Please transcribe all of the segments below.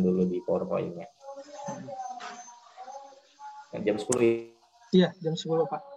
dulu di PowerPoint-nya. Jam 10 Iya, jam 10 Pak.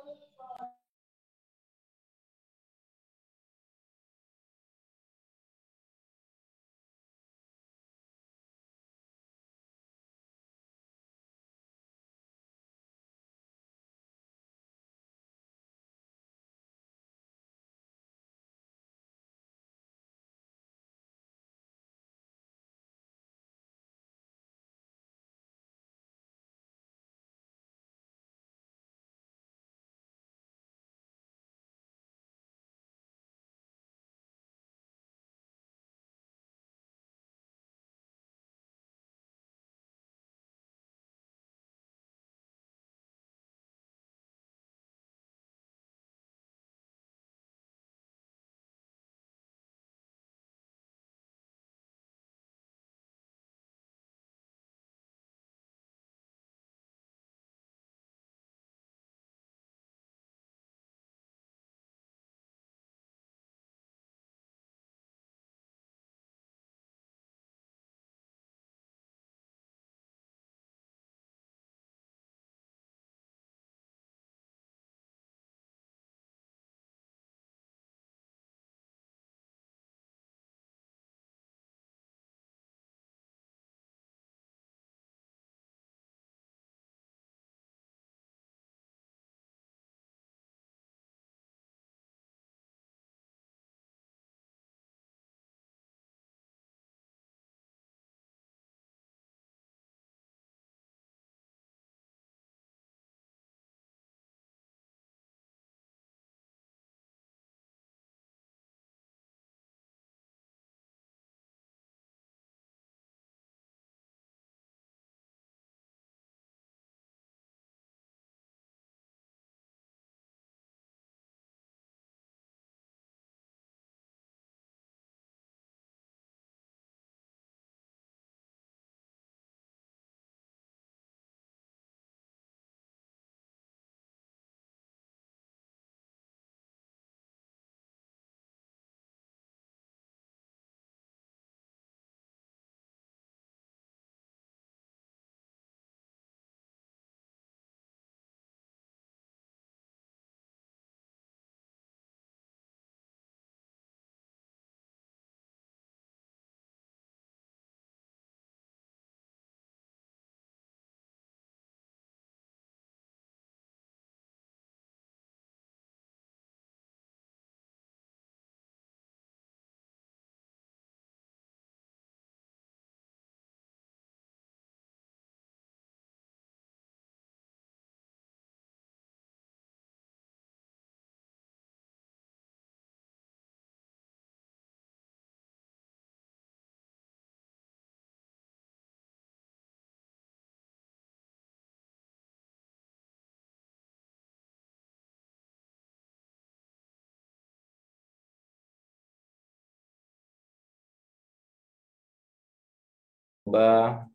Coba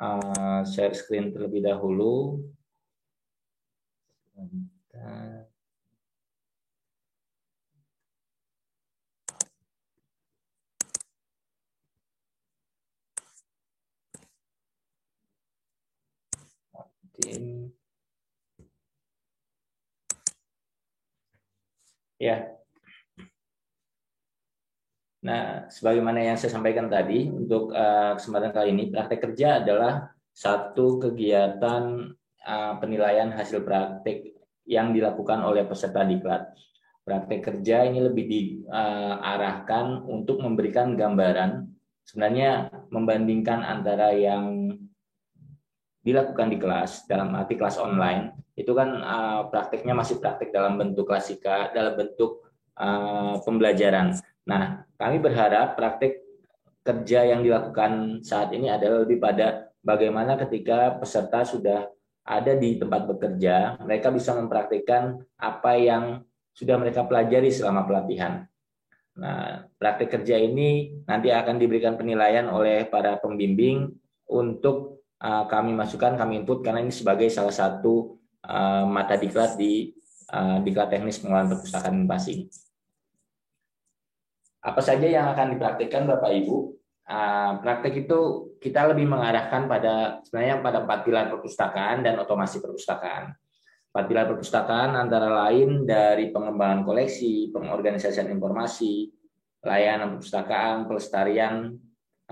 uh, share screen terlebih dahulu. Ya, Nah, sebagaimana yang saya sampaikan tadi, untuk uh, kesempatan kali ini, praktek kerja adalah satu kegiatan uh, penilaian hasil praktek yang dilakukan oleh peserta diklat. Praktek kerja ini lebih diarahkan uh, untuk memberikan gambaran, sebenarnya membandingkan antara yang dilakukan di kelas, dalam arti kelas online, itu kan prakteknya masih praktek dalam bentuk klasika, dalam bentuk pembelajaran. Nah, kami berharap praktik kerja yang dilakukan saat ini adalah lebih pada bagaimana ketika peserta sudah ada di tempat bekerja, mereka bisa mempraktikkan apa yang sudah mereka pelajari selama pelatihan. Nah, praktik kerja ini nanti akan diberikan penilaian oleh para pembimbing untuk uh, kami masukkan, kami input karena ini sebagai salah satu uh, mata diklat di uh, diklat teknis pengelolaan perpustakaan Pasing. Apa saja yang akan dipraktikkan Bapak Ibu? praktek itu kita lebih mengarahkan pada sebenarnya pada empat pilar perpustakaan dan otomasi perpustakaan. Empat pilar perpustakaan antara lain dari pengembangan koleksi, pengorganisasian informasi, layanan perpustakaan, pelestarian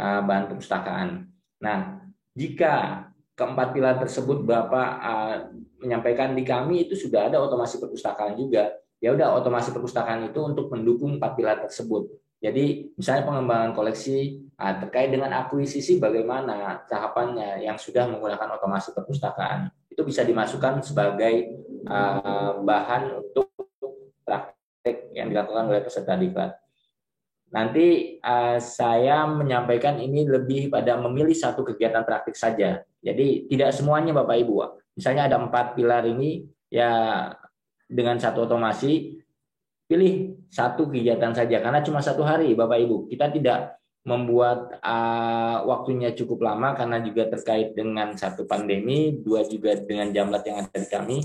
uh, bahan perpustakaan. Nah, jika keempat pilar tersebut Bapak uh, menyampaikan di kami itu sudah ada otomasi perpustakaan juga. Ya udah otomasi perpustakaan itu untuk mendukung empat pilar tersebut. Jadi misalnya pengembangan koleksi uh, terkait dengan akuisisi bagaimana tahapannya yang sudah menggunakan otomasi perpustakaan itu bisa dimasukkan sebagai uh, bahan untuk praktek yang dilakukan oleh peserta diklat. Nanti uh, saya menyampaikan ini lebih pada memilih satu kegiatan praktik saja. Jadi tidak semuanya Bapak Ibu. Misalnya ada empat pilar ini ya dengan satu otomasi pilih satu kegiatan saja karena cuma satu hari Bapak Ibu. Kita tidak membuat uh, waktunya cukup lama karena juga terkait dengan satu pandemi, dua juga dengan jamlat yang ada di kami.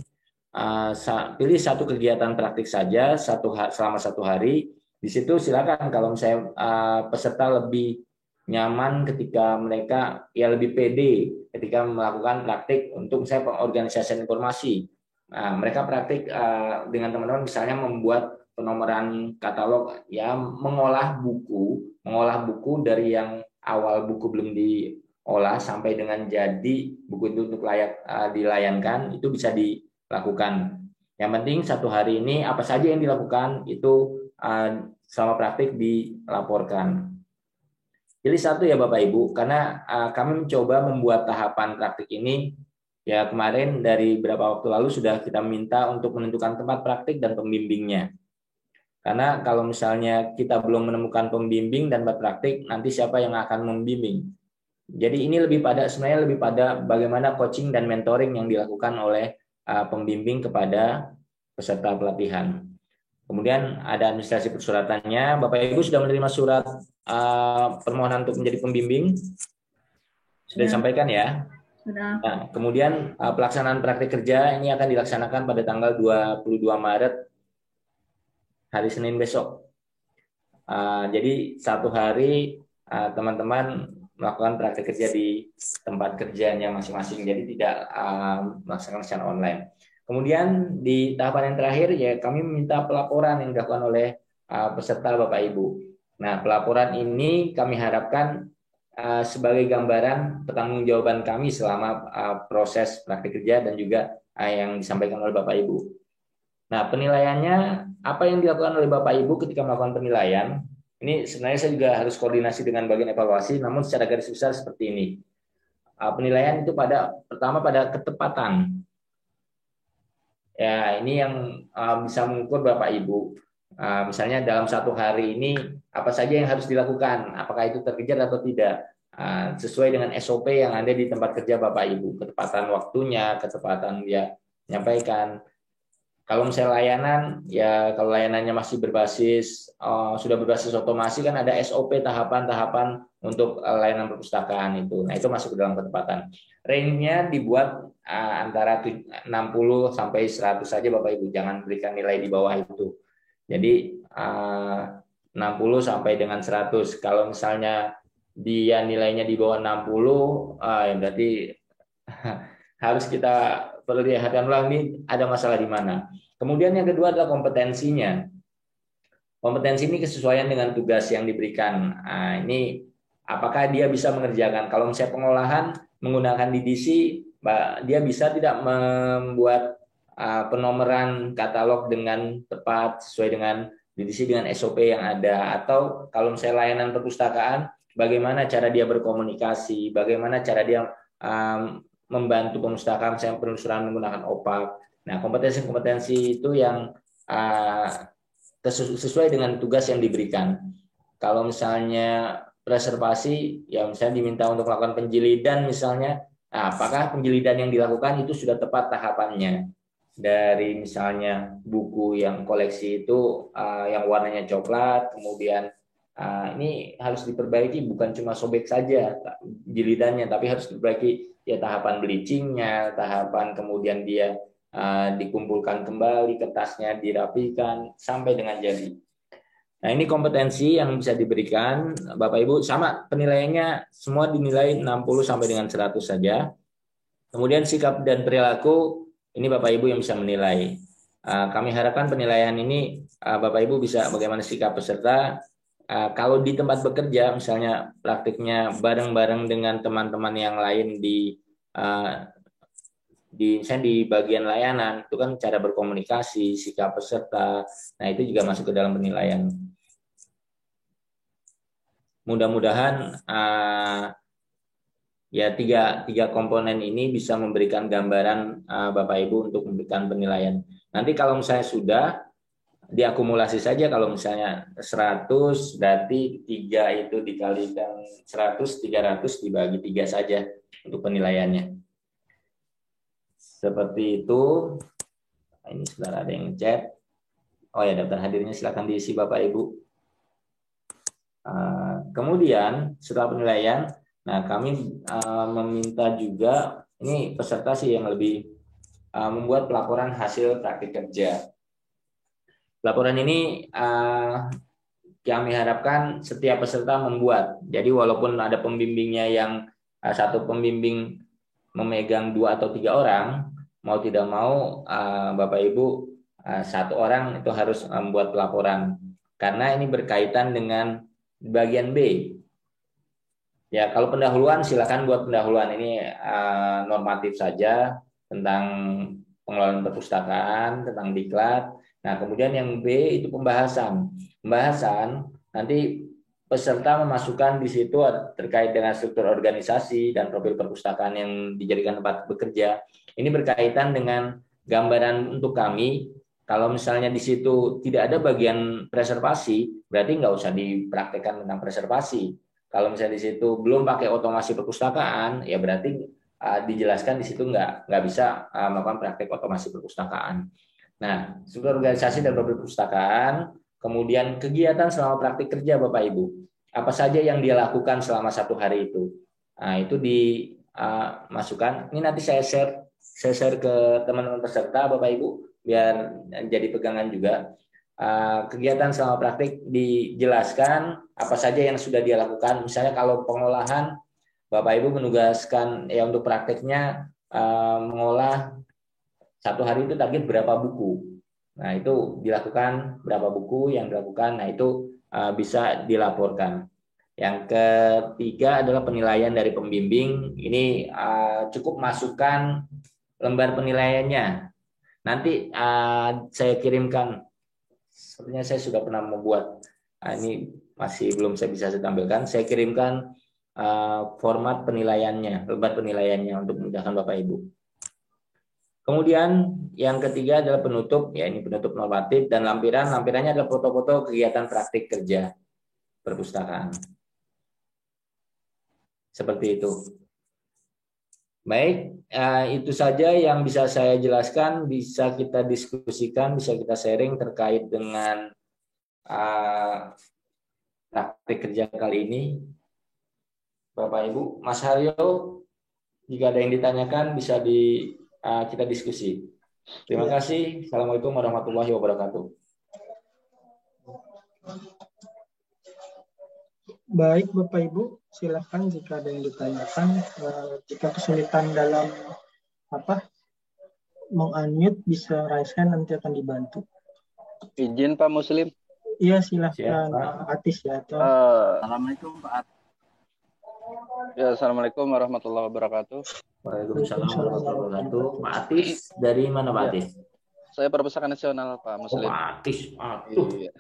Uh, pilih satu kegiatan praktik saja satu selama satu hari. Di situ silakan kalau misalnya uh, peserta lebih nyaman ketika mereka ya lebih pede ketika melakukan praktik untuk saya pengorganisasian informasi. Nah, mereka praktik uh, dengan teman-teman misalnya membuat penomoran katalog ya mengolah buku mengolah buku dari yang awal buku belum diolah sampai dengan jadi buku itu untuk layak uh, dilayankan itu bisa dilakukan. Yang penting satu hari ini apa saja yang dilakukan itu uh, selama praktik dilaporkan. Pilih satu ya Bapak Ibu karena uh, kami mencoba membuat tahapan praktik ini ya kemarin dari beberapa waktu lalu sudah kita minta untuk menentukan tempat praktik dan pembimbingnya. Karena kalau misalnya kita belum menemukan pembimbing dan praktik, nanti siapa yang akan membimbing? Jadi ini lebih pada sebenarnya lebih pada bagaimana coaching dan mentoring yang dilakukan oleh uh, pembimbing kepada peserta pelatihan. Kemudian ada administrasi persuratannya. Bapak Ibu sudah menerima surat uh, permohonan untuk menjadi pembimbing? Sudah ya. disampaikan ya? Nah, kemudian uh, pelaksanaan praktik kerja ini akan dilaksanakan pada tanggal 22 Maret hari Senin besok. Uh, jadi satu hari ah, teman-teman uh, melakukan praktek kerja di tempat kerjanya masing-masing, jadi tidak uh, melaksanakan secara online. Kemudian di tahapan yang terakhir ya kami meminta pelaporan yang dilakukan oleh uh, peserta Bapak Ibu. Nah pelaporan ini kami harapkan uh, sebagai gambaran pertanggungjawaban kami selama uh, proses praktik kerja dan juga uh, yang disampaikan oleh Bapak Ibu. Nah, penilaiannya apa yang dilakukan oleh Bapak Ibu ketika melakukan penilaian? Ini sebenarnya saya juga harus koordinasi dengan bagian evaluasi, namun secara garis besar seperti ini. Ah, penilaian itu pada pertama pada ketepatan. Ya, ini yang ah, bisa mengukur Bapak Ibu. Ah, misalnya dalam satu hari ini apa saja yang harus dilakukan, apakah itu terkejar atau tidak, sesuai dengan SOP yang ada di tempat kerja Bapak Ibu, ketepatan waktunya, ketepatan dia menyampaikan, kalau misalnya layanan, ya kalau layanannya masih berbasis uh, sudah berbasis otomasi kan ada SOP tahapan-tahapan untuk uh, layanan perpustakaan itu. Nah itu masuk ke dalam ketepatan. Range-nya dibuat uh, antara 60 sampai 100 saja Bapak Ibu, jangan berikan nilai di bawah itu. Jadi 60 sampai dengan 100. Kalau misalnya dia nilainya di bawah 60, uh, ya berarti harus kita perlu diharapkan ulang ini ada masalah di mana. Kemudian yang kedua adalah kompetensinya. Kompetensi ini kesesuaian dengan tugas yang diberikan. Nah, ini apakah dia bisa mengerjakan? Kalau misalnya pengolahan menggunakan DDC, dia bisa tidak membuat uh, penomoran katalog dengan tepat sesuai dengan DDC dengan SOP yang ada atau kalau misalnya layanan perpustakaan bagaimana cara dia berkomunikasi, bagaimana cara dia um, membantu perpustakaan misalnya penelusuran menggunakan OPAC. Nah, kompetensi-kompetensi itu yang uh, sesuai dengan tugas yang diberikan. Kalau misalnya preservasi, ya misalnya diminta untuk melakukan penjilidan misalnya, nah, apakah penjilidan yang dilakukan itu sudah tepat tahapannya? Dari misalnya buku yang koleksi itu uh, yang warnanya coklat, kemudian uh, ini harus diperbaiki bukan cuma sobek saja jilidannya, tapi harus diperbaiki ya tahapan bleachingnya, tahapan kemudian dia uh, dikumpulkan kembali, kertasnya dirapikan sampai dengan jadi. Nah, ini kompetensi yang bisa diberikan Bapak Ibu sama penilaiannya semua dinilai 60 sampai dengan 100 saja. Kemudian sikap dan perilaku ini Bapak Ibu yang bisa menilai. Uh, kami harapkan penilaian ini uh, Bapak Ibu bisa bagaimana sikap peserta uh, kalau di tempat bekerja misalnya praktiknya bareng-bareng dengan teman-teman yang lain di di misalnya di bagian layanan itu kan cara berkomunikasi, sikap peserta. Nah, itu juga masuk ke dalam penilaian. Mudah-mudahan ya tiga tiga komponen ini bisa memberikan gambaran uh, Bapak Ibu untuk memberikan penilaian. Nanti kalau misalnya sudah diakumulasi saja kalau misalnya 100 berarti tiga itu dikalikan 100 300 dibagi tiga saja untuk penilaiannya. Seperti itu. Ini sudah ada yang chat. Oh ya, daftar hadirnya silakan diisi Bapak Ibu. Uh, kemudian setelah penilaian, nah kami uh, meminta juga ini peserta sih yang lebih uh, membuat pelaporan hasil praktik kerja. Laporan ini uh, kami harapkan setiap peserta membuat. Jadi walaupun ada pembimbingnya yang uh, satu pembimbing memegang dua atau tiga orang, mau tidak mau uh, Bapak Ibu uh, satu orang itu harus membuat laporan karena ini berkaitan dengan bagian B. Ya, kalau pendahuluan silakan buat pendahuluan ini uh, normatif saja tentang pengelolaan perpustakaan, tentang diklat. Nah, kemudian yang B itu pembahasan. Pembahasan nanti peserta memasukkan di situ terkait dengan struktur organisasi dan profil perpustakaan yang dijadikan tempat bekerja. Ini berkaitan dengan gambaran untuk kami. Kalau misalnya di situ tidak ada bagian preservasi, berarti nggak usah dipraktekkan tentang preservasi. Kalau misalnya di situ belum pakai otomasi perpustakaan, ya berarti uh, dijelaskan di situ nggak nggak bisa uh, melakukan praktek otomasi perpustakaan. Nah, struktur organisasi dan perpustakaan Kemudian kegiatan selama praktik kerja Bapak Ibu. Apa saja yang dia lakukan selama satu hari itu. Nah, itu dimasukkan. Uh, Ini nanti saya share saya share ke teman-teman peserta Bapak Ibu biar jadi pegangan juga. Uh, kegiatan selama praktik dijelaskan apa saja yang sudah dia lakukan. Misalnya kalau pengolahan Bapak Ibu menugaskan ya untuk praktiknya uh, mengolah satu hari itu target berapa buku. Nah, itu dilakukan berapa buku yang dilakukan. Nah, itu uh, bisa dilaporkan. Yang ketiga adalah penilaian dari pembimbing. Ini cukup masukkan lembar penilaiannya. Nanti saya kirimkan. Sepertinya saya sudah pernah membuat. Uh, ini masih belum saya bisa saya tampilkan. Saya kirimkan uh, format penilaiannya, lembar penilaiannya untuk memudahkan Bapak Ibu. Kemudian yang ketiga adalah penutup, ya ini penutup normatif dan lampiran. Lampirannya adalah foto-foto kegiatan praktik kerja perpustakaan. Seperti itu. Baik, eh, itu saja yang bisa saya jelaskan, bisa kita diskusikan, bisa kita sharing terkait dengan eh, praktik kerja kali ini. Bapak Ibu, Mas Haryo, jika ada yang ditanyakan bisa di uh, kita diskusi. Terima kasih. Assalamualaikum warahmatullahi wabarakatuh. Baik Bapak Ibu, silakan jika ada yang ditanyakan. Uh, jika kesulitan dalam apa mengunmute bisa raise hand nanti akan dibantu. Izin Pak Muslim. Iya silakan Pak Atis ya. Atau... Uh, Assalamualaikum Pak Ya, Assalamualaikum warahmatullahi wabarakatuh. Waalaikumsalam warahmatullahi wabarakatuh. Pak Atis dari mana Pak ya. Atis? Saya perpustakaan nasional Pak Muslim. Oh, Pak Atis, aduh. Iya.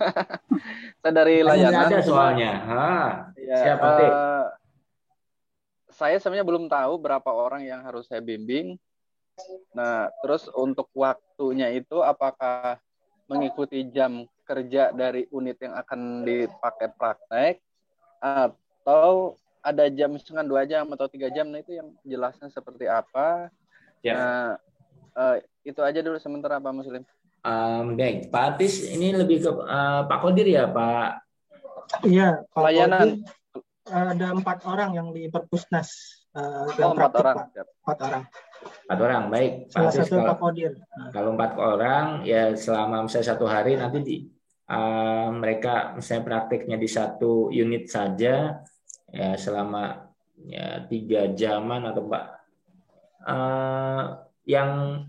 saya dari layanan. Ada soalnya. Ha. Ya, Siapa uh, Saya sebenarnya belum tahu berapa orang yang harus saya bimbing. Nah, terus untuk waktunya itu apakah mengikuti jam kerja dari unit yang akan dipakai praktek atau ada jam setengah dua jam atau tiga jam nah itu yang jelasnya seperti apa ya. nah uh, itu aja dulu sementara Pak Muslim um, baik. Pak Atis ini lebih ke uh, Pak Kodir ya Pak? Iya pelayanan. ada empat orang yang di perpusnas uh, oh, empat orang. Empat orang. Empat orang. Baik. Pak Salah Atis, satu kalau, Pak Kodir. kalau empat orang ya selama misalnya satu hari nanti di uh, mereka misalnya prakteknya di satu unit saja ya selama ya tiga jaman atau pak uh, yang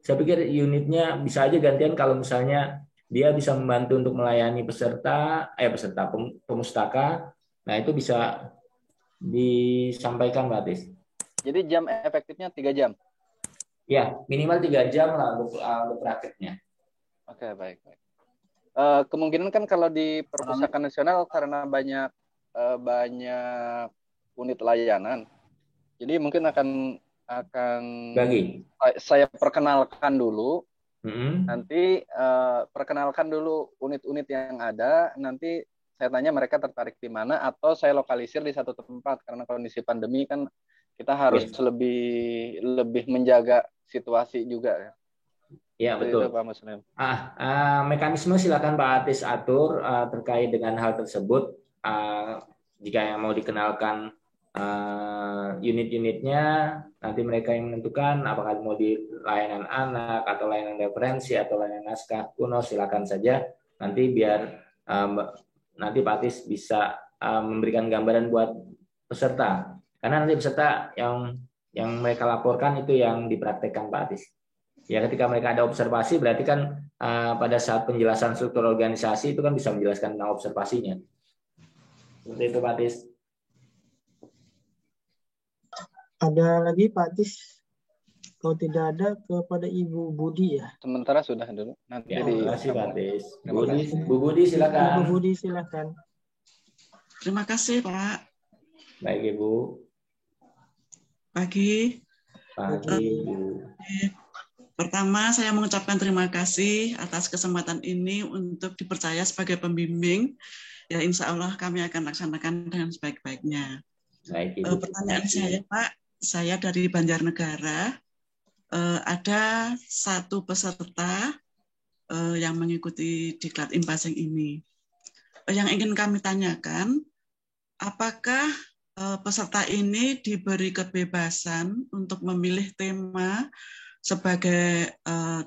saya pikir unitnya bisa aja gantian kalau misalnya dia bisa membantu untuk melayani peserta eh peserta pemustaka nah itu bisa disampaikan Mbak. Jadi jam efektifnya tiga jam? Ya, minimal tiga jam lah untuk, uh, untuk prakteknya. Oke, okay, baik. baik. Uh, kemungkinan kan kalau di perpustakaan nasional karena banyak uh, banyak unit layanan, jadi mungkin akan akan bagi saya perkenalkan dulu. Mm-hmm. Nanti uh, perkenalkan dulu unit-unit yang ada. Nanti saya tanya mereka tertarik di mana atau saya lokalisir di satu tempat karena kondisi pandemi kan kita harus yes. lebih lebih menjaga situasi juga ya. Iya betul. Itu, Pak Muslim. Ah, uh, mekanisme silakan Pak Atis atur uh, terkait dengan hal tersebut. Uh, jika yang mau dikenalkan uh, unit-unitnya, nanti mereka yang menentukan apakah mau di layanan anak atau layanan referensi atau layanan naskah kuno silakan saja. Nanti biar uh, nanti Pak Atis bisa uh, memberikan gambaran buat peserta. Karena nanti peserta yang yang mereka laporkan itu yang dipraktekkan Pak Atis. Ya ketika mereka ada observasi berarti kan uh, pada saat penjelasan struktur organisasi itu kan bisa menjelaskan tentang observasinya. Seperti itu Pak Atis. Ada lagi Pak Atis? Kalau tidak ada kepada Ibu Budi ya. Sementara sudah dulu. Nanti ya, terima kasih Pak Tis. Budi, Bu Budi silakan. Bu Budi silakan. Terima kasih Pak. Baik Ibu. Pagi. Pagi. Pertama, saya mengucapkan terima kasih atas kesempatan ini untuk dipercaya sebagai pembimbing. Ya, insya Allah kami akan laksanakan dengan sebaik-baiknya. Baik, Ibu. Pertanyaan saya, Pak, saya dari Banjarnegara uh, ada satu peserta uh, yang mengikuti diklat impasing ini. Uh, yang ingin kami tanyakan, apakah peserta ini diberi kebebasan untuk memilih tema sebagai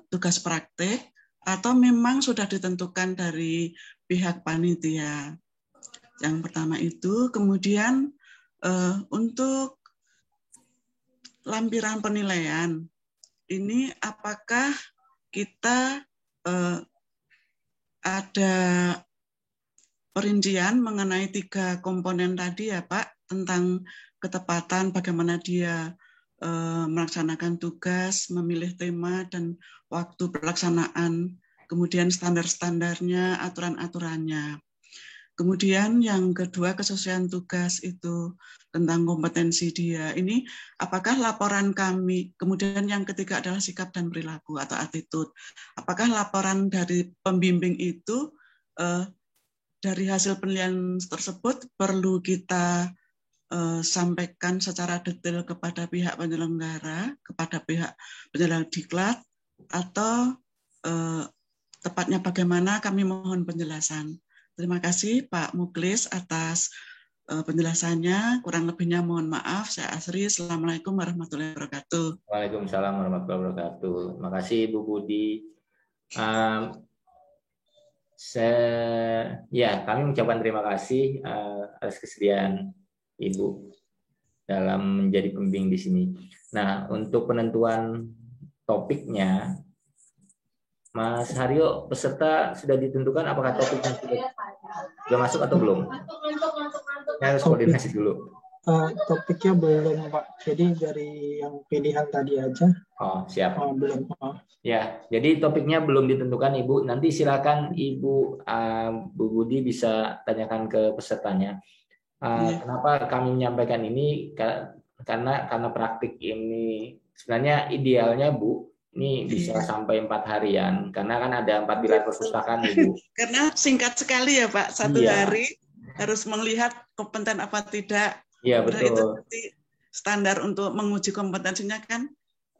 tugas praktik atau memang sudah ditentukan dari pihak panitia? Yang pertama itu, kemudian untuk lampiran penilaian ini apakah kita eh, ada perincian mengenai tiga komponen tadi ya Pak tentang ketepatan bagaimana dia eh, melaksanakan tugas, memilih tema dan waktu pelaksanaan, kemudian standar-standarnya, aturan-aturannya. Kemudian yang kedua kesesuaian tugas itu tentang kompetensi dia. Ini apakah laporan kami, kemudian yang ketiga adalah sikap dan perilaku atau attitude. Apakah laporan dari pembimbing itu eh, dari hasil penilaian tersebut perlu kita eh, sampaikan secara detail kepada pihak penyelenggara, kepada pihak penyelenggara diklat, atau eh, tepatnya bagaimana kami mohon penjelasan. Terima kasih Pak Muklis atas uh, penjelasannya. Kurang lebihnya mohon maaf. Saya Asri. Assalamualaikum warahmatullahi wabarakatuh. Waalaikumsalam warahmatullahi wabarakatuh. Terima kasih Bu Budi. Um, saya, ya, kami mengucapkan terima kasih uh, atas kesediaan Ibu dalam menjadi pembimbing di sini. Nah, untuk penentuan topiknya Mas Haryo, peserta sudah ditentukan apakah topiknya sudah, sudah masuk atau belum? Saya harus koordinasi dulu. Uh, topiknya belum Pak. Jadi dari yang pilihan tadi aja. Oh siap. Uh, belum. Uh. Ya, jadi topiknya belum ditentukan Ibu. Nanti silakan Ibu uh, Bu Budi bisa tanyakan ke pesertanya. Uh, ya. Kenapa kami menyampaikan ini? Karena karena praktik ini sebenarnya idealnya Bu ini bisa iya. sampai empat harian karena kan ada empat pilar perpustakaan ibu. karena singkat sekali ya pak satu iya. hari harus melihat kompeten apa tidak. Iya betul. Itu standar untuk menguji kompetensinya kan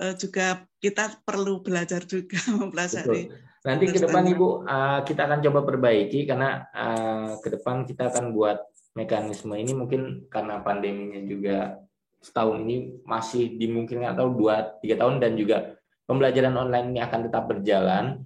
eh, juga kita perlu belajar juga mempelajari. Betul. Nanti ke depan ibu uh, kita akan coba perbaiki karena uh, ke depan kita akan buat mekanisme ini mungkin karena pandeminya juga setahun ini masih dimungkinkan atau dua tiga tahun dan juga pembelajaran online ini akan tetap berjalan,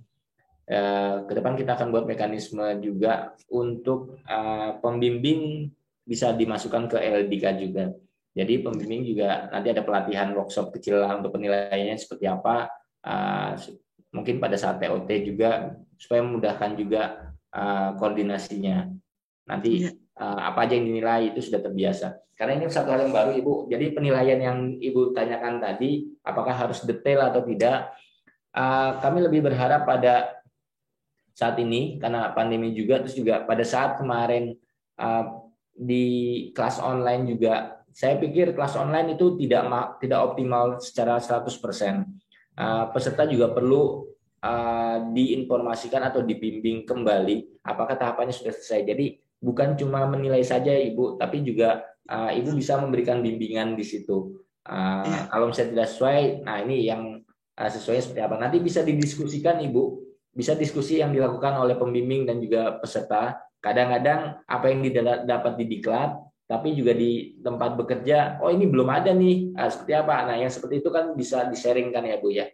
Uh, ke depan kita akan buat mekanisme juga untuk uh, pembimbing bisa dimasukkan ke LDK juga. Jadi pembimbing juga nanti ada pelatihan workshop kecil lah untuk penilaiannya seperti apa. Uh, mungkin pada saat TOT juga supaya memudahkan juga koordinasinya. Nanti uh, apa aja yang dinilai itu sudah terbiasa. Karena ini satu hal yang baru Ibu. Jadi penilaian yang Ibu tanyakan tadi apakah harus detail atau tidak? Uh, kami lebih berharap pada saat ini karena pandemi juga terus juga pada saat kemarin uh, di kelas online juga saya pikir kelas online itu tidak tidak optimal secara 100%. Uh, peserta juga perlu diinformasikan atau dibimbing kembali apakah tahapannya sudah selesai. Jadi bukan cuma menilai saja Ibu, tapi juga Ibu bisa memberikan bimbingan di situ. Uh, kalau misalnya tidak sesuai, nah ini yang uh, sesuai seperti apa. Nanti bisa didiskusikan Ibu, bisa diskusi yang dilakukan oleh pembimbing dan juga peserta. Kadang-kadang apa yang didapat di diklat tapi juga di tempat bekerja, oh ini belum ada nih, ah, seperti apa? Nah yang seperti itu kan bisa disaringkan ya Bu ya.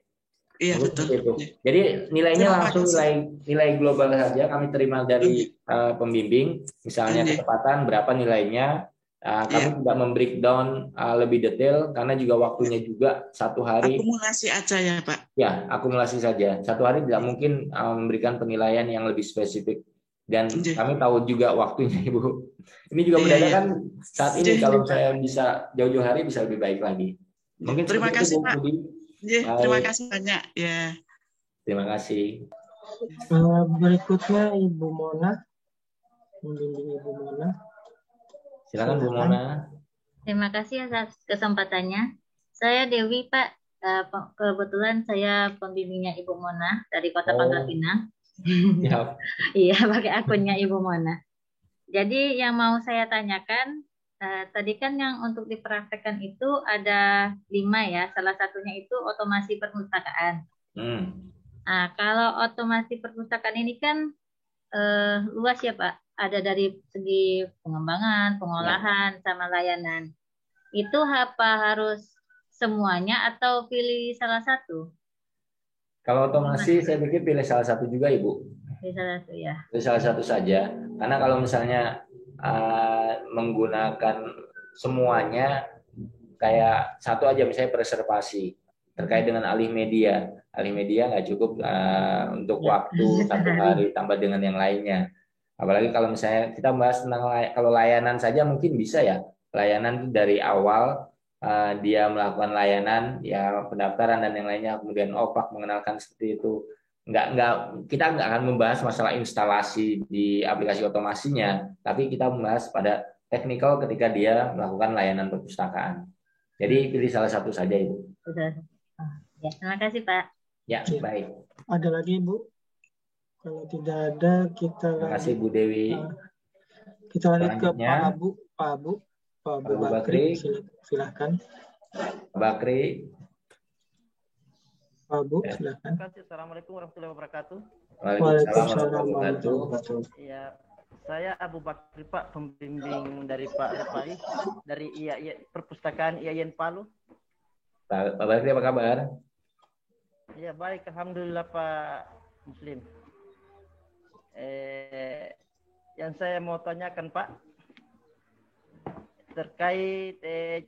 Iya betul. Itu. Jadi nilainya Terima langsung nilai nilai global saja kami terima dari uh, pembimbing, misalnya Ini. ketepatan berapa nilainya. Uh, kami ya. tidak membreakdown uh, lebih detail karena juga waktunya juga satu hari. Akumulasi aja ya Pak. Ya akumulasi saja. Satu hari tidak mungkin uh, memberikan penilaian yang lebih spesifik dan yeah. kami tahu juga waktunya ibu ini juga yeah, mendadak kan yeah. saat ini yeah, kalau yeah. saya bisa jauh-jauh hari bisa lebih baik lagi mungkin terima kasih itu, pak yeah, terima kasih banyak ya yeah. terima kasih uh, berikutnya ibu Mona membimbing ibu Mona silakan Bu Mona terima kasih atas kesempatannya saya Dewi pak uh, kebetulan saya pembimbingnya Ibu Mona dari Kota oh. Pangkal Pinang Iya. iya, pakai akunnya Ibu Mona. Jadi yang mau saya tanyakan, uh, tadi kan yang untuk dipraktekkan itu ada lima ya, salah satunya itu otomasi perpustakaan. Hmm. Nah, kalau otomasi perpustakaan ini kan uh, luas ya Pak, ada dari segi pengembangan, pengolahan, ya. sama layanan. Itu apa harus semuanya atau pilih salah satu? Kalau otomasi saya pikir pilih salah satu juga Ibu. Pilih salah satu ya. Pilih salah satu saja. Karena kalau misalnya uh, menggunakan semuanya kayak satu aja misalnya preservasi terkait dengan alih media. Alih media nggak cukup uh, untuk ya. waktu satu hari tambah dengan yang lainnya. Apalagi kalau misalnya kita bahas tentang kalau layanan saja mungkin bisa ya. Layanan dari awal uh, dia melakukan layanan ya pendaftaran dan yang lainnya kemudian opak mengenalkan seperti itu nggak nggak kita nggak akan membahas masalah instalasi di aplikasi otomasinya tapi kita membahas pada teknikal ketika dia melakukan layanan perpustakaan jadi pilih salah satu saja ibu ya terima kasih pak ya, ya. baik ada lagi ibu kalau tidak ada kita terima kasih Bu Dewi kita lanjut ke Pak Abu Pak Abu Pak Abu Bakri, silahkan. Bakri. Pak Abu, ya. silahkan. Assalamualaikum warahmatullahi wabarakatuh. Waalaikumsalam warahmatullahi wabarakatuh. Ya, saya Abu Bakri Pak, pembimbing dari Pak Rifai dari IA, IA Perpustakaan IAIN Palu. Pak, Pak Bakri apa kabar? Ya baik, alhamdulillah Pak Muslim. Eh, yang saya mau tanyakan Pak, terkait eh,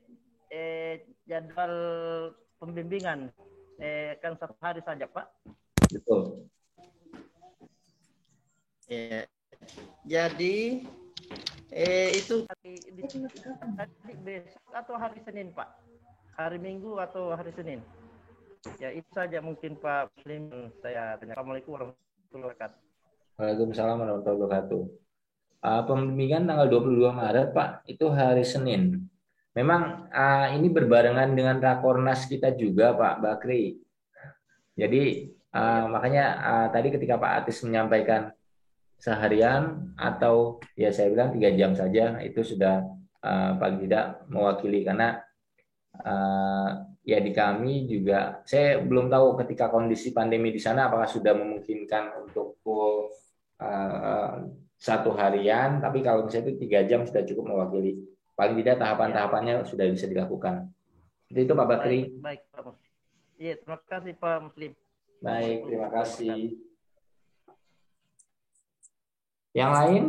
eh, jadwal pembimbingan eh, kan satu hari saja Pak. Betul. Eh, jadi eh, itu tadi, tadi besok atau hari Senin Pak? Hari Minggu atau hari Senin? Ya itu saja mungkin Pak Muslim saya tanya. Assalamualaikum warahmatullahi wabarakatuh. Waalaikumsalam warahmatullahi wabarakatuh uh, pembimbingan tanggal 22 Maret Pak itu hari Senin. Memang uh, ini berbarengan dengan rakornas kita juga Pak Bakri. Jadi uh, makanya uh, tadi ketika Pak Atis menyampaikan seharian atau ya saya bilang tiga jam saja itu sudah uh, paling tidak mewakili karena uh, ya di kami juga saya belum tahu ketika kondisi pandemi di sana apakah sudah memungkinkan untuk full uh, satu harian, tapi kalau misalnya itu tiga jam sudah cukup mewakili. Paling tidak tahapan-tahapannya sudah bisa dilakukan. Itu Pak Bakri. Baik, baik Pak Muslim. Iya, terima kasih Pak Muslim. Baik, terima kasih. Yang lain?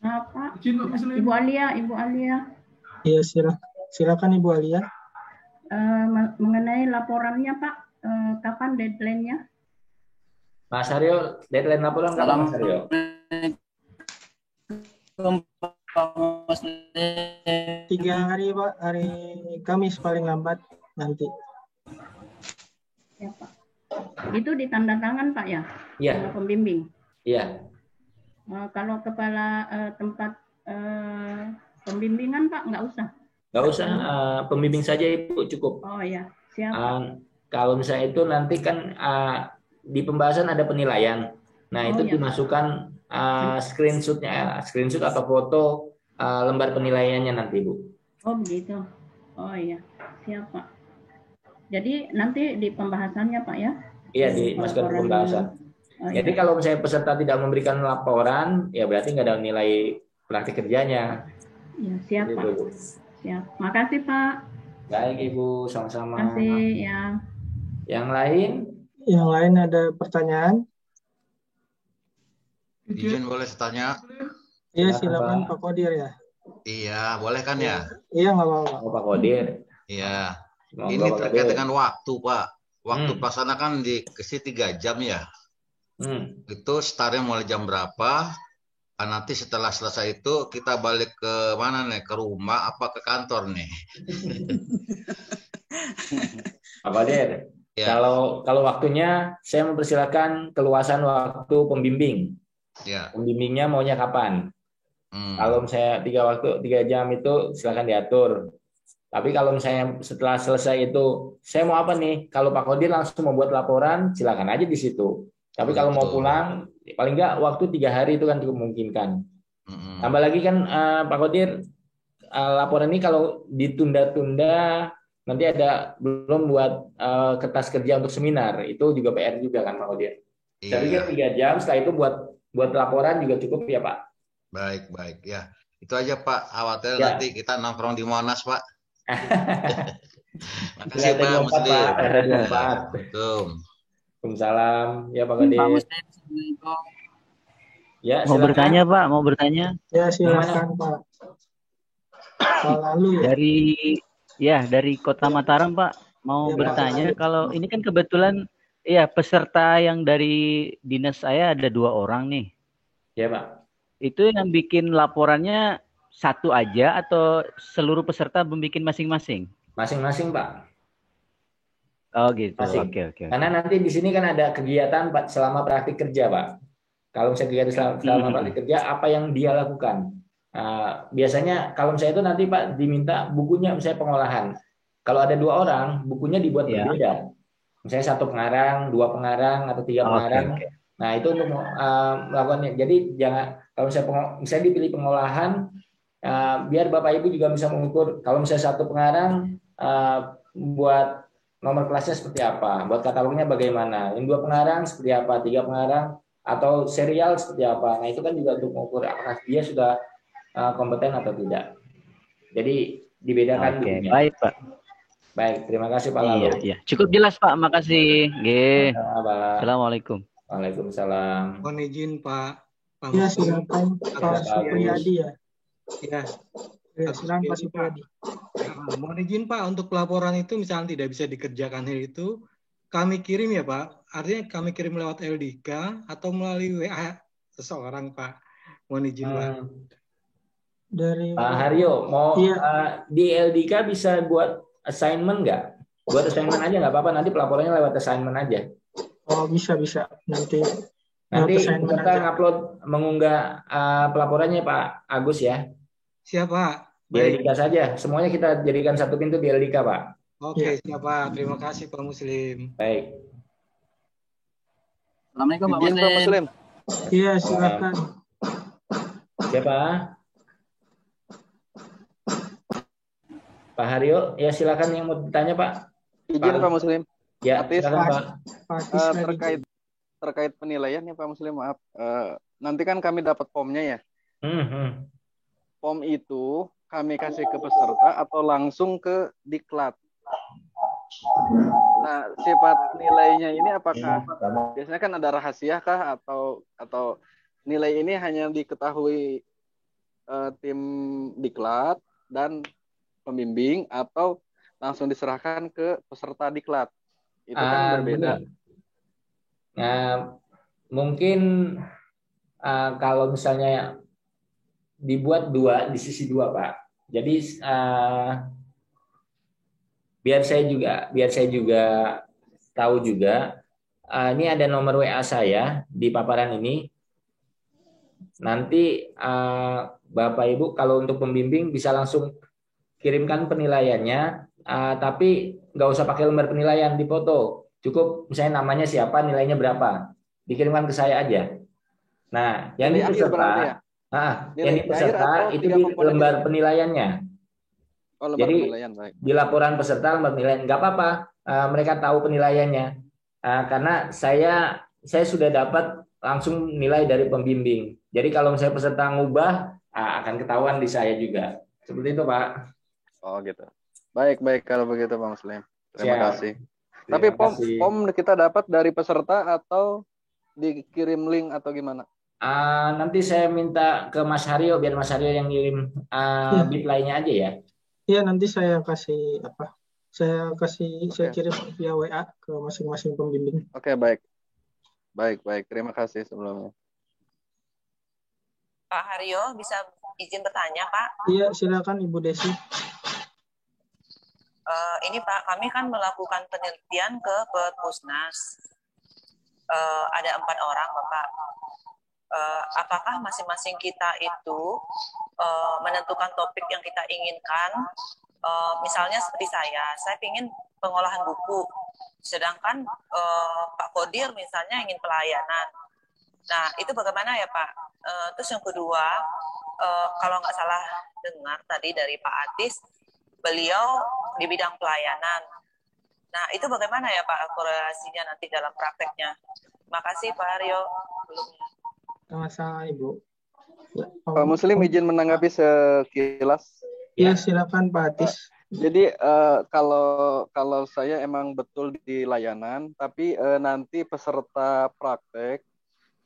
Apa? Ibu Alia, Ibu Alia. Iya, silakan. Silakan Ibu Alia. Uh, mengenai laporannya Pak, uh, kapan deadline-nya? Mas Aryo, deadline laporan kapan Mas Aryo? Tiga hari Pak, hari Kamis paling lambat nanti. Ya Pak. Itu ditanda tangan Pak ya? Iya. Pembimbing. Iya. Uh, kalau kepala uh, tempat uh, pembimbingan Pak nggak usah. Nggak usah, uh, pembimbing saja Ibu cukup. Oh ya, siap. Uh, kalau misalnya itu nanti kan uh, di pembahasan ada penilaian. Nah, oh, itu ya. dimasukkan uh, screenshotnya, screenshot atau foto uh, lembar penilaiannya nanti, Bu. Oh, begitu. Oh iya, siap, Pak. Jadi nanti di pembahasannya, Pak ya? Iya, dimasukkan ke pembahasan. Oh, Jadi iya. kalau misalnya peserta tidak memberikan laporan, ya berarti nggak ada nilai praktik kerjanya. Ya, siap, gitu. Pak. Ya, makasih Pak. Baik Ibu, sama-sama. Makasih ya. Yang lain? Yang lain ada pertanyaan? Izin boleh tanya? Iya silakan Pak Kodir ya. Iya, boleh kan ya? Iya nggak apa-apa. Oh, Pak Kodir. Iya. Ini terkait dengan waktu Pak. Waktu hmm. pelaksana kan dikasih tiga jam ya. Hmm. Itu startnya mulai jam berapa? Ah, nanti setelah selesai itu kita balik ke mana nih? Ke rumah apa ke kantor nih? Apa dia ya. kalau kalau waktunya saya mempersilakan keluasan waktu pembimbing. Ya. pembimbingnya maunya kapan? Hmm. kalau saya tiga waktu tiga jam itu silakan diatur. Tapi kalau misalnya setelah selesai itu saya mau apa nih? Kalau Pak Kodir langsung membuat laporan silakan aja di situ tapi kalau mau pulang, paling nggak waktu tiga hari itu kan cukup memungkinkan. Mm-hmm. Tambah lagi kan uh, Pak Kodir, uh, laporan ini kalau ditunda-tunda nanti ada belum buat uh, kertas kerja untuk seminar itu juga PR juga kan Pak Kodir. Iya. Saya pikir tiga jam setelah itu buat buat laporan juga cukup ya Pak. Baik baik ya itu aja Pak. Khawatir ya. nanti kita nongkrong di Monas Pak. Makasih Pak. Pak. Waalaikumsalam. Ya Pak Gede. Ya, mau bertanya Pak, mau bertanya? Ya silakan Pak. Lalu ya. Dari ya dari Kota Mataram Pak, mau ya, bertanya Pak. kalau ini kan kebetulan ya peserta yang dari dinas saya ada dua orang nih. Ya Pak. Itu yang bikin laporannya satu aja atau seluruh peserta membuat masing-masing? Masing-masing Pak. Oh gitu. Oke oke. Okay, okay. Karena nanti di sini kan ada kegiatan Pak selama praktik kerja Pak. Kalau misalnya kegiatan selama, selama hmm. praktik kerja apa yang dia lakukan? Uh, biasanya kalau misalnya itu nanti Pak diminta bukunya misalnya pengolahan. Kalau ada dua orang, bukunya dibuat yeah. berbeda. Misalnya satu pengarang, dua pengarang atau tiga pengarang. Okay, okay. Nah itu untuk uh, melakukannya. Jadi jangan kalau misalnya misalnya dipilih pengolahan, uh, biar Bapak Ibu juga bisa mengukur. Kalau misalnya satu pengarang uh, buat nomor kelasnya seperti apa, buat katalognya bagaimana, yang dua pengarang seperti apa, tiga pengarang, atau serial seperti apa. Nah itu kan juga untuk mengukur apakah dia sudah uh, kompeten atau tidak. Jadi dibedakan. Oke, okay, baik Pak. Baik, terima kasih Pak Lalu. Iya, iya. Cukup jelas Pak, makasih. G. Assalamualaikum. Waalaikumsalam. Mohon izin Pak. Pak ya, silakan Pak Supriyadi ya. Ya. Ya, silakan Pak Supriyadi. Nah, mohon izin Pak untuk pelaporan itu misalnya tidak bisa dikerjakan hari itu, kami kirim ya Pak. Artinya kami kirim lewat LDK atau melalui WA seseorang Pak. Mohon izin Pak. Hmm. Dari Pak Haryo, mau iya. uh, di LDK bisa buat assignment nggak? Buat assignment aja nggak apa-apa. Nanti pelaporannya lewat assignment aja. Oh bisa bisa. Nanti nanti kita ngupload mengunggah uh, pelaporannya Pak Agus ya. Siapa? Di LDK saja. Semuanya kita jadikan satu pintu di LDK, Pak. Oke, ya. siapa? Terima kasih Pak Muslim. Baik. Assalamualaikum Pak Muslim. Pak Muslim. Iya, silakan. Siapa? Pak Haryo, ya silakan yang mau ditanya Pak. Izin Pak, Pak Muslim. Ya, silakan Pak. Pak. Uh, terkait terkait penilaian ya Pak Muslim, maaf. Uh, nanti kan kami dapat formnya ya. Hmm, hmm form itu kami kasih ke peserta atau langsung ke diklat. Nah, sifat nilainya ini apakah biasanya kan ada rahasia kah atau atau nilai ini hanya diketahui uh, tim diklat dan pembimbing atau langsung diserahkan ke peserta diklat itu kan uh, berbeda. Nah, mungkin uh, kalau misalnya dibuat dua di sisi dua pak, jadi uh, biar saya juga biar saya juga tahu juga uh, ini ada nomor WA saya di paparan ini. Nanti uh, Bapak Ibu kalau untuk pembimbing bisa langsung kirimkan penilaiannya, uh, tapi nggak usah pakai lembar penilaian di foto. Cukup misalnya namanya siapa, nilainya berapa, dikirimkan ke saya aja. Nah, yang ini peserta, ya? Nah, yang ini peserta itu di lembar penilaiannya. Oh, Jadi baik. di laporan peserta lembar penilaian nggak apa-apa, uh, mereka tahu penilaiannya uh, karena saya saya sudah dapat langsung nilai dari pembimbing. Jadi kalau misalnya peserta ngubah uh, akan ketahuan di saya juga. Seperti itu Pak. Oh gitu. Baik baik kalau begitu Bang Muslim. Terima Siap. kasih. Terima Tapi pom kasih. pom kita dapat dari peserta atau dikirim link atau gimana? Uh, nanti saya minta ke Mas Haryo biar Mas Haryo yang ngirim uh, bit lainnya aja ya. Iya, nanti saya kasih apa? Saya kasih okay. saya kirim via WA ke masing-masing pembimbing. Oke, okay, baik. Baik, baik. Terima kasih sebelumnya. Pak Haryo, bisa izin bertanya, Pak? Iya, silakan Ibu Desi. Uh, ini Pak, kami kan melakukan penelitian ke Perpusnas. Uh, ada empat orang, Bapak. Uh, apakah masing-masing kita itu uh, menentukan topik yang kita inginkan. Uh, misalnya seperti saya, saya ingin pengolahan buku, sedangkan uh, Pak Kodir misalnya ingin pelayanan. Nah, itu bagaimana ya Pak? Uh, terus yang kedua, uh, kalau nggak salah dengar tadi dari Pak Atis, beliau di bidang pelayanan. Nah, itu bagaimana ya Pak korelasinya nanti dalam prakteknya? Terima kasih Pak Aryo. Sama-sama Ibu. Pak Muslim izin menanggapi sekilas. Ya, silakan Pak Atis. Jadi uh, kalau kalau saya emang betul di layanan, tapi uh, nanti peserta praktek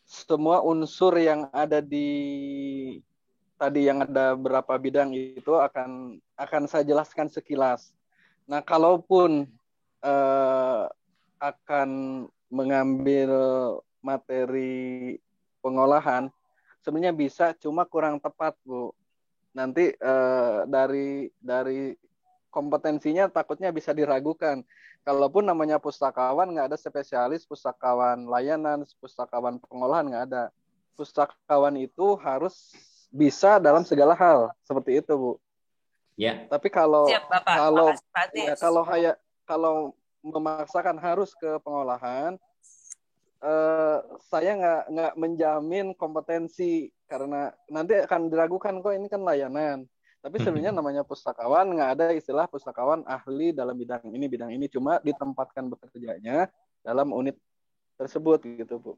semua unsur yang ada di tadi yang ada berapa bidang itu akan akan saya jelaskan sekilas. Nah, kalaupun uh, akan mengambil materi pengolahan, sebenarnya bisa cuma kurang tepat bu. Nanti uh, dari dari kompetensinya takutnya bisa diragukan. Kalaupun namanya pustakawan nggak ada spesialis pustakawan layanan pustakawan pengolahan nggak ada. Pustakawan itu harus bisa dalam segala hal seperti itu bu. Ya. Tapi kalau Siap, Bapak. kalau ya, kalau kayak kalau memaksakan harus ke pengolahan uh, saya nggak nggak menjamin kompetensi karena nanti akan diragukan kok ini kan layanan. Tapi hmm. sebenarnya namanya pustakawan nggak ada istilah pustakawan ahli dalam bidang ini bidang ini cuma ditempatkan bekerjanya dalam unit tersebut gitu bu.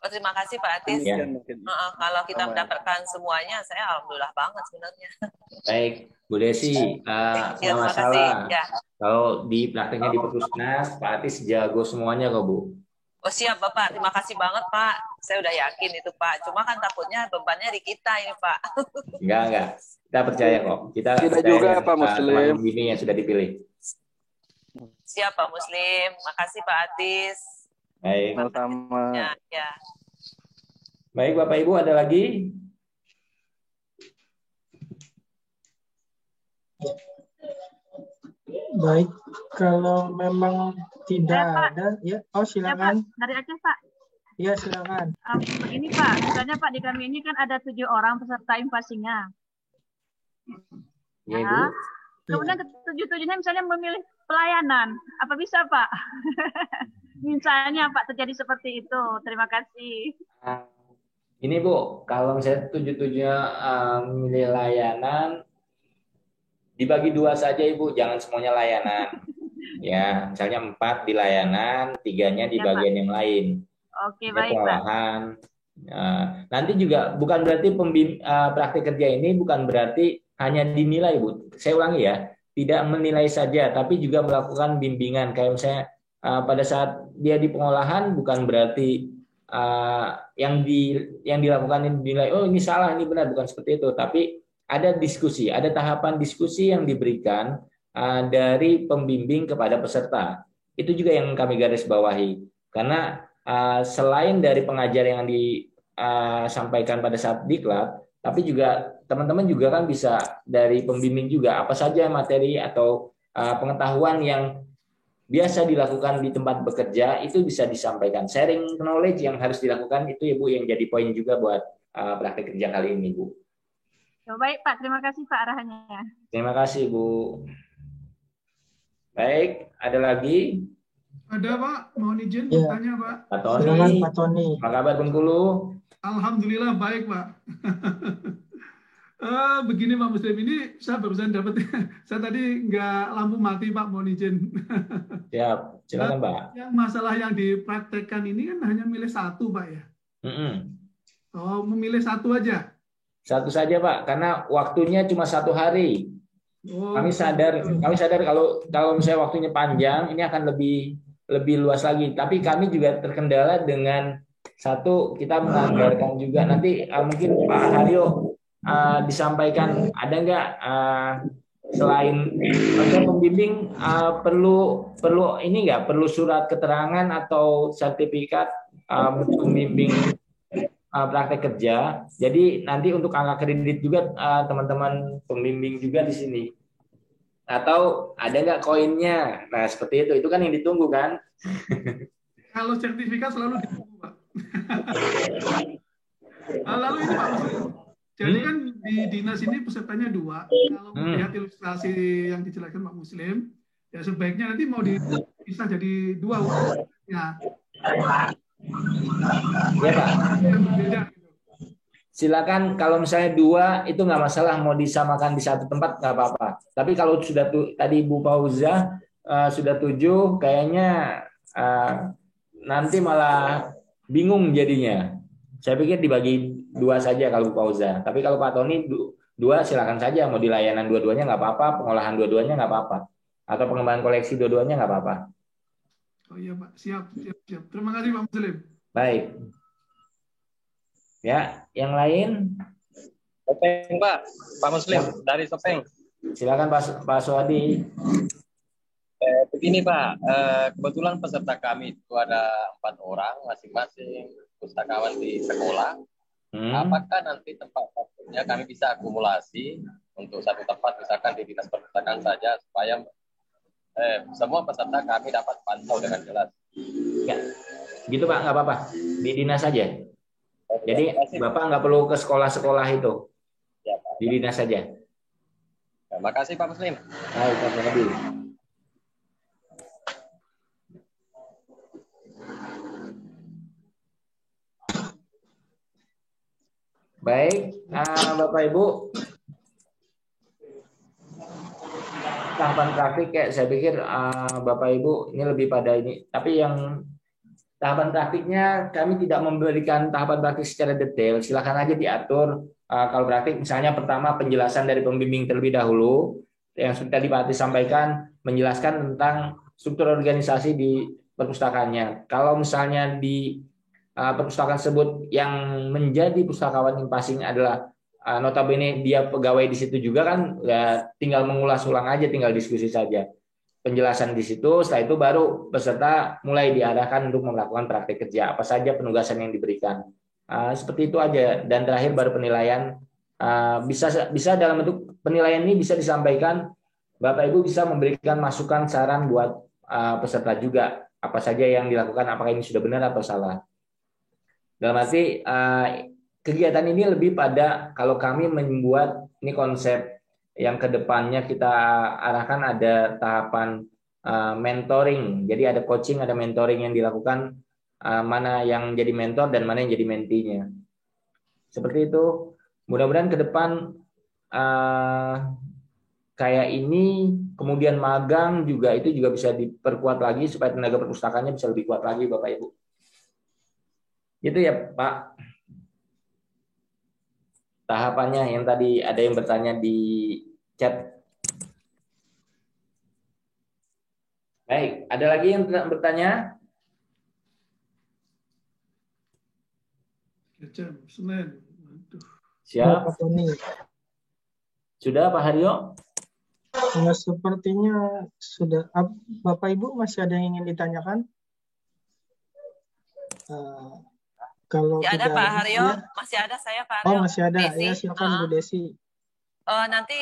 Oh, terima kasih Pak Atis. Ya. Uh, kalau kita Sama. mendapatkan semuanya, saya alhamdulillah banget sebenarnya. Baik, Bu Desi, uh, ya, masalah. Ya. Kalau di prakteknya di Perpusnas, Pak Atis jago semuanya kok Bu. Oh siap Bapak, terima kasih banget Pak. Saya udah yakin itu Pak. Cuma kan takutnya bebannya di kita ini Pak. Enggak, enggak. Kita percaya kok. Kita, kita juga Pak Muslim. Ini yang sudah dipilih. Siap Pak Muslim. Makasih Pak Atis. Baik. Sama-sama. Ya, ya. Baik Bapak Ibu, ada lagi? Baik, kalau memang tidak ya, ada, ya. Oh silakan. Ya, Dari Aceh Pak. Ya silakan. Um, begini Pak, misalnya Pak di kami ini kan ada tujuh orang peserta invasinya. Ya, ya. Kemudian ya. tujuh tujuhnya misalnya memilih pelayanan, apa bisa Pak? misalnya Pak terjadi seperti itu. Terima kasih. Ini Bu, kalau misalnya tujuh tujuhnya um, memilih layanan, dibagi dua saja ibu. Jangan semuanya layanan. Ya misalnya empat di layanan tiganya di ya, bagian Pak. yang lain. Oke ya, baik pengolahan. Nah, nanti juga bukan berarti pembim, uh, praktik kerja ini bukan berarti hanya dinilai bu. Saya ulangi ya tidak menilai saja tapi juga melakukan bimbingan. Kayak misalnya uh, pada saat dia di pengolahan bukan berarti uh, yang di yang dilakukan ini dinilai oh ini salah ini benar. Bukan seperti itu. Tapi ada diskusi ada tahapan diskusi yang diberikan uh, dari pembimbing kepada peserta itu juga yang kami garis bawahi karena uh, selain dari pengajar yang disampaikan pada saat diklat tapi juga teman-teman juga kan bisa dari pembimbing juga apa saja materi atau pengetahuan yang biasa dilakukan di tempat bekerja itu bisa disampaikan. Sharing knowledge yang harus dilakukan itu ya Bu yang jadi poin juga buat praktek kerja kali ini Bu. Oh, baik Pak, terima kasih Pak arahannya. Terima kasih Bu. Baik, ada lagi? Ada Pak, mohon izin ya. bertanya Pak. Pak Tony. Pak Tony. Apa kabar Bengkulu? Alhamdulillah baik Pak. Uh, begini Pak Muslim, ini saya barusan dapat, saya tadi nggak lampu mati Pak, mohon izin. Siap, silakan Pak. Yang masalah yang dipraktekkan ini kan hanya milih satu Pak ya? Mm -hmm. Oh, memilih satu aja? Satu saja Pak, karena waktunya cuma satu hari. Oh, kami sadar, betul. kami sadar kalau kalau misalnya waktunya panjang, ini akan lebih lebih luas lagi. Tapi kami juga terkendala dengan satu kita menganggarkan juga nanti uh, mungkin Pak Haryo uh, disampaikan ada nggak uh, selain maksudnya pembimbing uh, perlu perlu ini nggak perlu surat keterangan atau sertifikat uh, pembimbing uh, praktek kerja. Jadi nanti untuk angka kredit juga teman-teman uh, pembimbing juga di sini. Atau ada nggak koinnya? Nah seperti itu, itu kan yang ditunggu kan? Kalau sertifikat selalu ditunggu, Pak. Lalu ini Pak jadi hmm. kan di dinas ini pesertanya dua. Kalau hmm. melihat ilustrasi yang dijelaskan Pak Muslim, ya sebaiknya nanti mau di, bisa jadi dua ya. Ya Pak. Silakan kalau misalnya dua itu nggak masalah mau disamakan di satu tempat nggak apa-apa. Tapi kalau sudah tu, tadi Bu Pauza uh, sudah tujuh, kayaknya uh, nanti malah bingung jadinya. Saya pikir dibagi dua saja kalau Pak Uza. Tapi kalau Pak Tony dua silakan saja mau dilayanan dua-duanya nggak apa-apa, pengolahan dua-duanya nggak apa-apa, atau pengembangan koleksi dua-duanya nggak apa-apa. Oh iya Pak, siap, siap, siap. Terima kasih Pak Muslim. Baik. Ya, yang lain? Sopeng Pak, Pak Muslim ya. dari Sopeng. Silakan Pak Pak Suwadi. Eh, begini Pak, eh, kebetulan peserta kami itu ada empat orang masing-masing pustakawan di sekolah, hmm. apakah nanti tempat waktunya kami bisa akumulasi untuk satu tempat misalkan di dinas perpustakaan saja supaya eh, semua peserta kami dapat pantau dengan jelas. Ya, gitu Pak, nggak apa-apa. Di dinas saja. Jadi Bapak nggak perlu ke sekolah-sekolah itu. Ya, Pak. Di dinas saja. Terima kasih Pak Muslim. Baik, Pak Muslim. Baik, uh, Bapak Ibu, tahapan praktik kayak saya pikir uh, Bapak Ibu ini lebih pada ini. Tapi yang tahapan praktiknya kami tidak memberikan tahapan praktik secara detail. Silakan aja diatur. Uh, kalau praktik misalnya pertama penjelasan dari pembimbing terlebih dahulu yang sudah Pak sampaikan menjelaskan tentang struktur organisasi di perpustakaannya. Kalau misalnya di uh, perpustakaan tersebut yang menjadi pustakawan passing adalah notabene dia pegawai di situ juga kan ya tinggal mengulas ulang aja tinggal diskusi saja. Penjelasan di situ setelah itu baru peserta mulai diarahkan untuk melakukan praktek kerja. Apa saja penugasan yang diberikan. Uh, seperti itu aja. Dan terakhir baru penilaian. Uh, bisa bisa dalam bentuk penilaian ini bisa disampaikan Bapak Ibu bisa memberikan masukan saran buat uh, peserta juga. Apa saja yang dilakukan apakah ini sudah benar atau salah. Dalam arti uh, kegiatan ini lebih pada kalau kami membuat ini konsep yang ke depannya kita arahkan ada tahapan uh, mentoring. Jadi ada coaching, ada mentoring yang dilakukan uh, mana yang jadi mentor dan mana yang jadi mentinya. Seperti itu. Mudah-mudahan ke depan uh, kayak ini, kemudian magang juga itu juga bisa diperkuat lagi supaya tenaga perpustakaannya bisa lebih kuat lagi, Bapak Ibu. Itu ya Pak. Tahapannya yang tadi ada yang bertanya di chat. Baik, ada lagi yang bertanya? jam, Senin. Aduh. Siap. Sudah Pak Haryo? Nah, sepertinya sudah. Bapak Ibu masih ada yang ingin ditanyakan? Uh, kalau ya ada Pak Haryo, ya. masih ada saya Pak Haryo. Oh masih ada, Desi. ya silakan uh, Bu Desi. Uh, nanti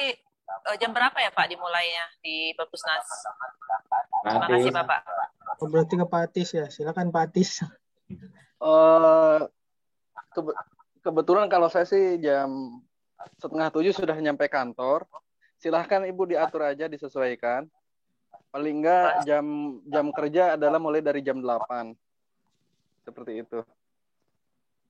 uh, jam berapa ya Pak dimulainya di Perpusnas? Terima kasih Bapak. Oh, berarti ke Pak Atis ya, silakan Pak Atis. Uh, kebe kebetulan kalau saya sih jam setengah tujuh sudah nyampe kantor. Silahkan ibu diatur aja disesuaikan. Paling enggak jam jam kerja adalah mulai dari jam 8. Seperti itu.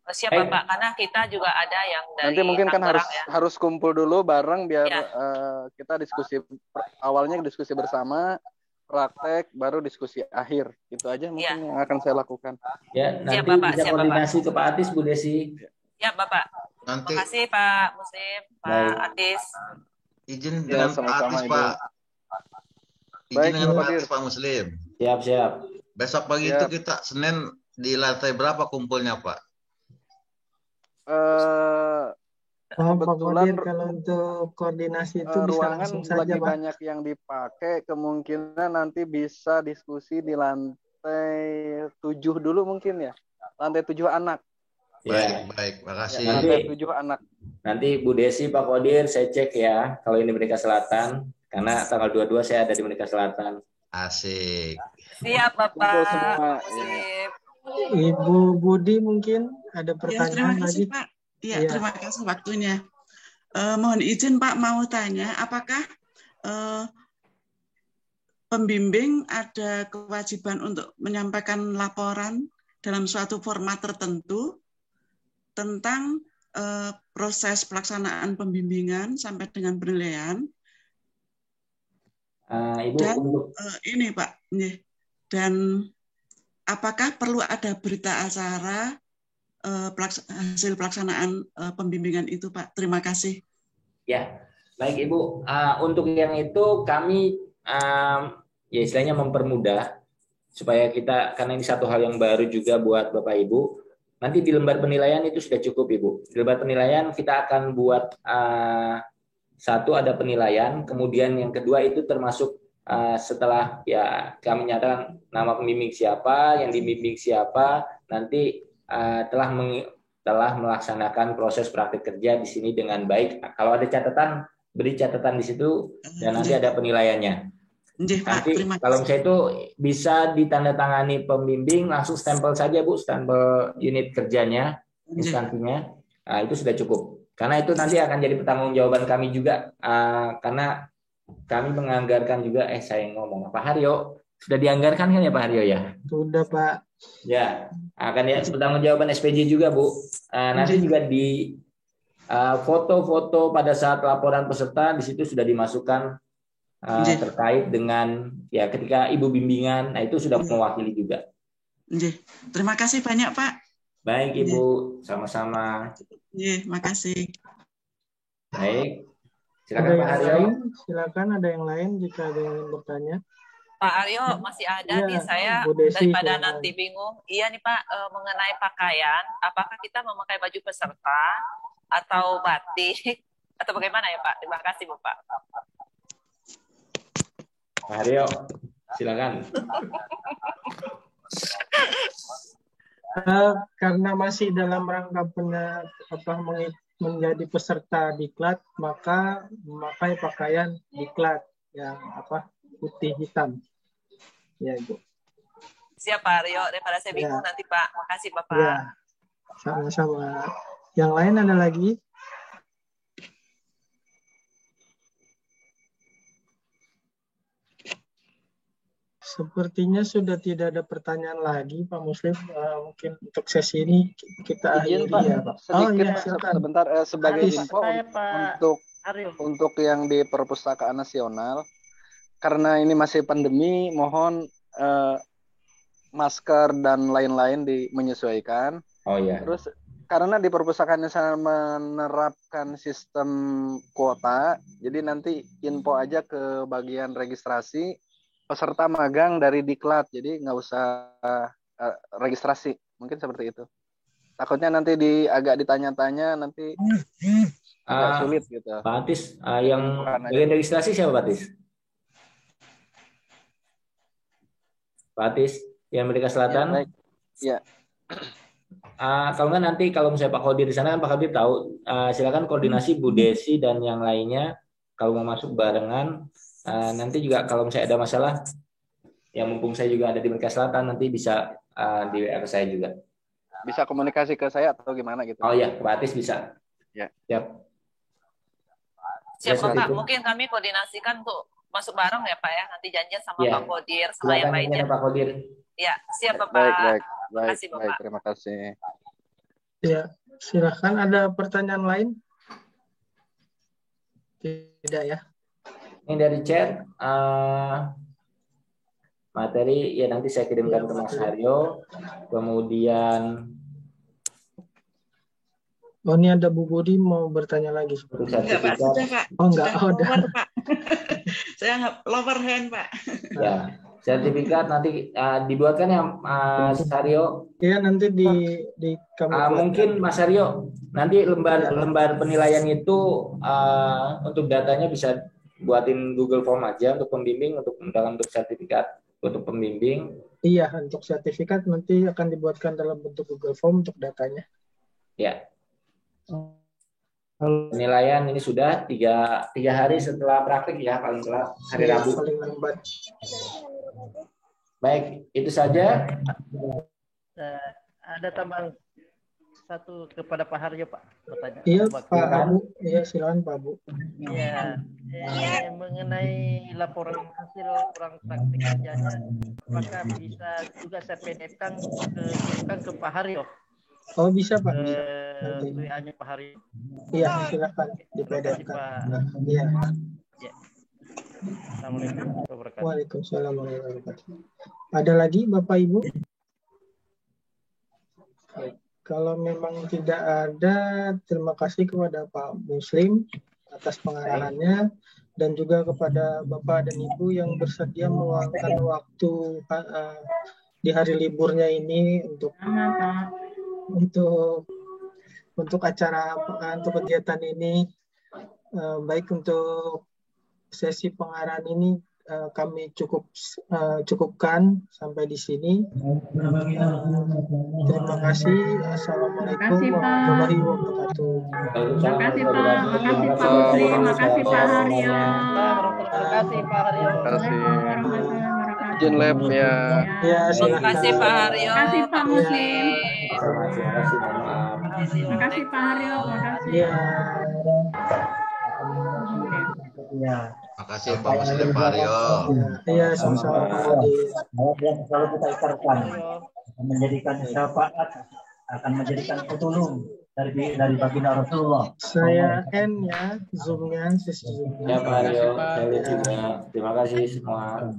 Siapa hey. Pak? Karena kita juga ada yang dari Nanti mungkin kan harus ya. harus kumpul dulu bareng biar ya. uh, kita diskusi awalnya diskusi bersama, praktek, baru diskusi akhir. Itu aja mungkin ya. yang akan saya lakukan. Ya, nanti siapa, Pak? bisa siapa, koordinasi Pak? ke Pak Atis, Bu Desi. Ya, Bapak. Nanti. Terima kasih Pak Muslim, Pak Baik. Atis. Izin ya, dengan Pak Atis, Pak. Izin Baik, dengan Pak Atis, Pak Muslim. Siap, siap. Besok pagi siap. itu kita Senin di lantai berapa kumpulnya, Pak? Uh, kebetulan kalau untuk koordinasi itu uh, bisa langsung saja, lagi Pak. banyak yang dipakai, kemungkinan nanti bisa diskusi di lantai tujuh dulu mungkin ya, lantai tujuh anak. Baik, ya. baik, makasih. Ya, nanti tujuh anak. Nanti Bu Desi, Pak Kodir, saya cek ya kalau ini Merdeka Selatan, karena tanggal 22 saya ada di Merdeka Selatan. Asik. Siap, Bapak. Semua. Ya. Ibu Budi mungkin ada pertanyaan ya, terima kasih, lagi. Pak. Ya, ya, terima kasih waktunya. Uh, mohon izin Pak mau tanya, apakah uh, pembimbing ada kewajiban untuk menyampaikan laporan dalam suatu format tertentu tentang uh, proses pelaksanaan pembimbingan sampai dengan penilaian. Uh, Ibu, dan uh, ini Pak, dan apakah perlu ada berita acara pelaks hasil pelaksanaan uh, pembimbingan itu Pak? Terima kasih. Ya, baik Ibu. Uh, untuk yang itu kami ya istilahnya mempermudah supaya kita karena ini satu hal yang baru juga buat Bapak Ibu Nanti di lembar penilaian itu sudah cukup Ibu. Di lembar penilaian kita akan buat satu ada penilaian, kemudian yang kedua itu termasuk setelah ya kami nyatakan nama pembimbing siapa, yang dibimbing siapa, nanti uh, telah meng, telah melaksanakan proses praktik kerja di sini dengan baik. Kalau ada catatan, beri catatan di situ dan nanti ada penilaiannya. Nanti terima kalau misalnya itu bisa ditandatangani pembimbing langsung stempel saja Bu, stempel unit kerjanya, instansinya. Nah, itu sudah cukup. Karena itu nanti akan jadi pertanggungjawaban kami juga uh, karena kami menganggarkan juga eh saya ngomong Pak Haryo sudah dianggarkan kan ya Pak Haryo ya? Sudah Pak. Ya, akan ya pertanggungjawaban SPJ juga Bu. Uh, nanti juga di foto-foto uh, pada saat laporan peserta di situ sudah dimasukkan uh, terkait dengan ya ketika ibu bimbingan, nah itu sudah mewakili juga. Terima kasih banyak Pak. Baik Ibu, sama-sama. Iya, makasih. Baik. Silakan ada Pak Aryo. Lain? Silakan ada yang lain jika ada yang ingin bertanya. Pak Aryo masih ada ya, nih saya Desi, daripada silakan. nanti bingung. Iya nih Pak eh, mengenai pakaian, apakah kita memakai baju peserta atau batik atau bagaimana ya Pak? Terima kasih Bapak. Mario, silakan. Uh, karena masih dalam rangka benar apa menjadi peserta diklat maka memakai pakaian diklat yang apa putih hitam ya ibu siap Pak Rio daripada saya bingung ya. nanti Pak makasih Bapak ya. sama-sama yang lain ada lagi Sepertinya sudah tidak ada pertanyaan lagi, Pak Muslim. Uh, mungkin untuk sesi ini kita akhiri Pak, ya, Pak. Sedikit, oh, iya, silakan. Sebentar, eh, sebagai Aris, info saya, untuk untuk yang di perpustakaan nasional, karena ini masih pandemi, mohon eh, masker dan lain-lain di menyesuaikan. Oh iya. Terus karena di perpustakaan nasional menerapkan sistem kuota, jadi nanti info aja ke bagian registrasi peserta magang dari diklat jadi nggak usah uh, registrasi mungkin seperti itu Takutnya nanti di agak ditanya-tanya nanti agak uh, sulit gitu. Pak Atis, uh, yang bagian registrasi siapa Pak Atis? Pak Atis, yang Merdeka Selatan? Ya, baik. ya. Uh, kalau nggak nanti kalau misalnya Pak Kodir di sana kan Pak Kodir tahu, uh, silakan koordinasi Bu Desi dan yang lainnya kalau mau masuk barengan. Uh, nanti juga kalau misalnya ada masalah, yang mumpung saya juga ada di Merdeka Selatan nanti bisa uh, di WA saya juga bisa komunikasi ke saya atau gimana gitu? Oh ya, Pak Atis bisa. Ya. Siap. Siap, Pak. Itu. Mungkin kami koordinasikan untuk masuk bareng ya, Pak ya. Nanti janjian sama ya. Pak Kodir, sama yang lainnya. Pak Kodir. Ya, siap, Bapak. Baik, baik. Baik, kasih, Bapak. baik terima kasih. Ya, silakan ada pertanyaan lain? Tidak ya. Ini dari chat. Uh, materi ya nanti saya kirimkan ke Mas Haryo. Kemudian Oh ini ada Bu Budi mau bertanya lagi. Enggak Pak, sudah Pak. Oh enggak, oh, udah. Pak. Saya lower hand Pak. Ya, sertifikat nanti uh, dibuatkan ya Mas Haryo. Iya nanti di di uh, mungkin Mas Haryo nanti lembar lembar penilaian itu uh, untuk datanya bisa buatin Google Form aja untuk pembimbing untuk dalam untuk sertifikat untuk pembimbing? Iya, untuk sertifikat nanti akan dibuatkan dalam bentuk Google Form untuk datanya. Ya. Penilaian ini sudah tiga, tiga hari setelah praktik ya paling telat hari ya, Rabu. Paling lambat. Baik, itu saja. Uh, ada tambahan satu kepada Pak Haryo Pak bertanya. Iya Pak Abu, iya silakan Pak Abu. Iya, eh, mengenai laporan hasil kurang praktik kerjanya, apakah bisa juga saya PDF-kan ke, ke Pak Haryo? Oh bisa Pak. Ke WA-nya Pak Haryo. Iya silakan di PDF-kan. Iya. Ya. Assalamualaikum warahmatullahi. Waalaikumsalam warahmatullahi wabarakatuh. Ada lagi Bapak Ibu? Baik. Kalau memang tidak ada, terima kasih kepada Pak Muslim atas pengarahannya dan juga kepada Bapak dan Ibu yang bersedia meluangkan waktu uh, di hari liburnya ini untuk untuk untuk acara untuk kegiatan ini uh, baik untuk sesi pengarahan ini uh, kami cukup uh, cukupkan sampai di sini. Uh, terima kasih. Assalamualaikum warahmatullahi wabarakatuh. Terima kasih Pak. Terima kasih Pak Putri. Terima kasih Pak Haryo. Terima kasih Pak Haryo. Terima kasih. Izin lab ya. Ya, terima kasih Pak Haryo. Terima kasih Pak Muslim. Terima kasih. Terima kasih Pak Haryo. Terima kasih. Ya. Ya. Makasih Pak Muslim Pak Aryo. Iya, sama-sama Pak Yang selalu kita ikarkan menjadikan syafaat akan menjadikan petulung dari dari baginda Rasulullah. Saya N ya, zoomnya, Ya Pak Aryo, saya juga. Terima kasih semua.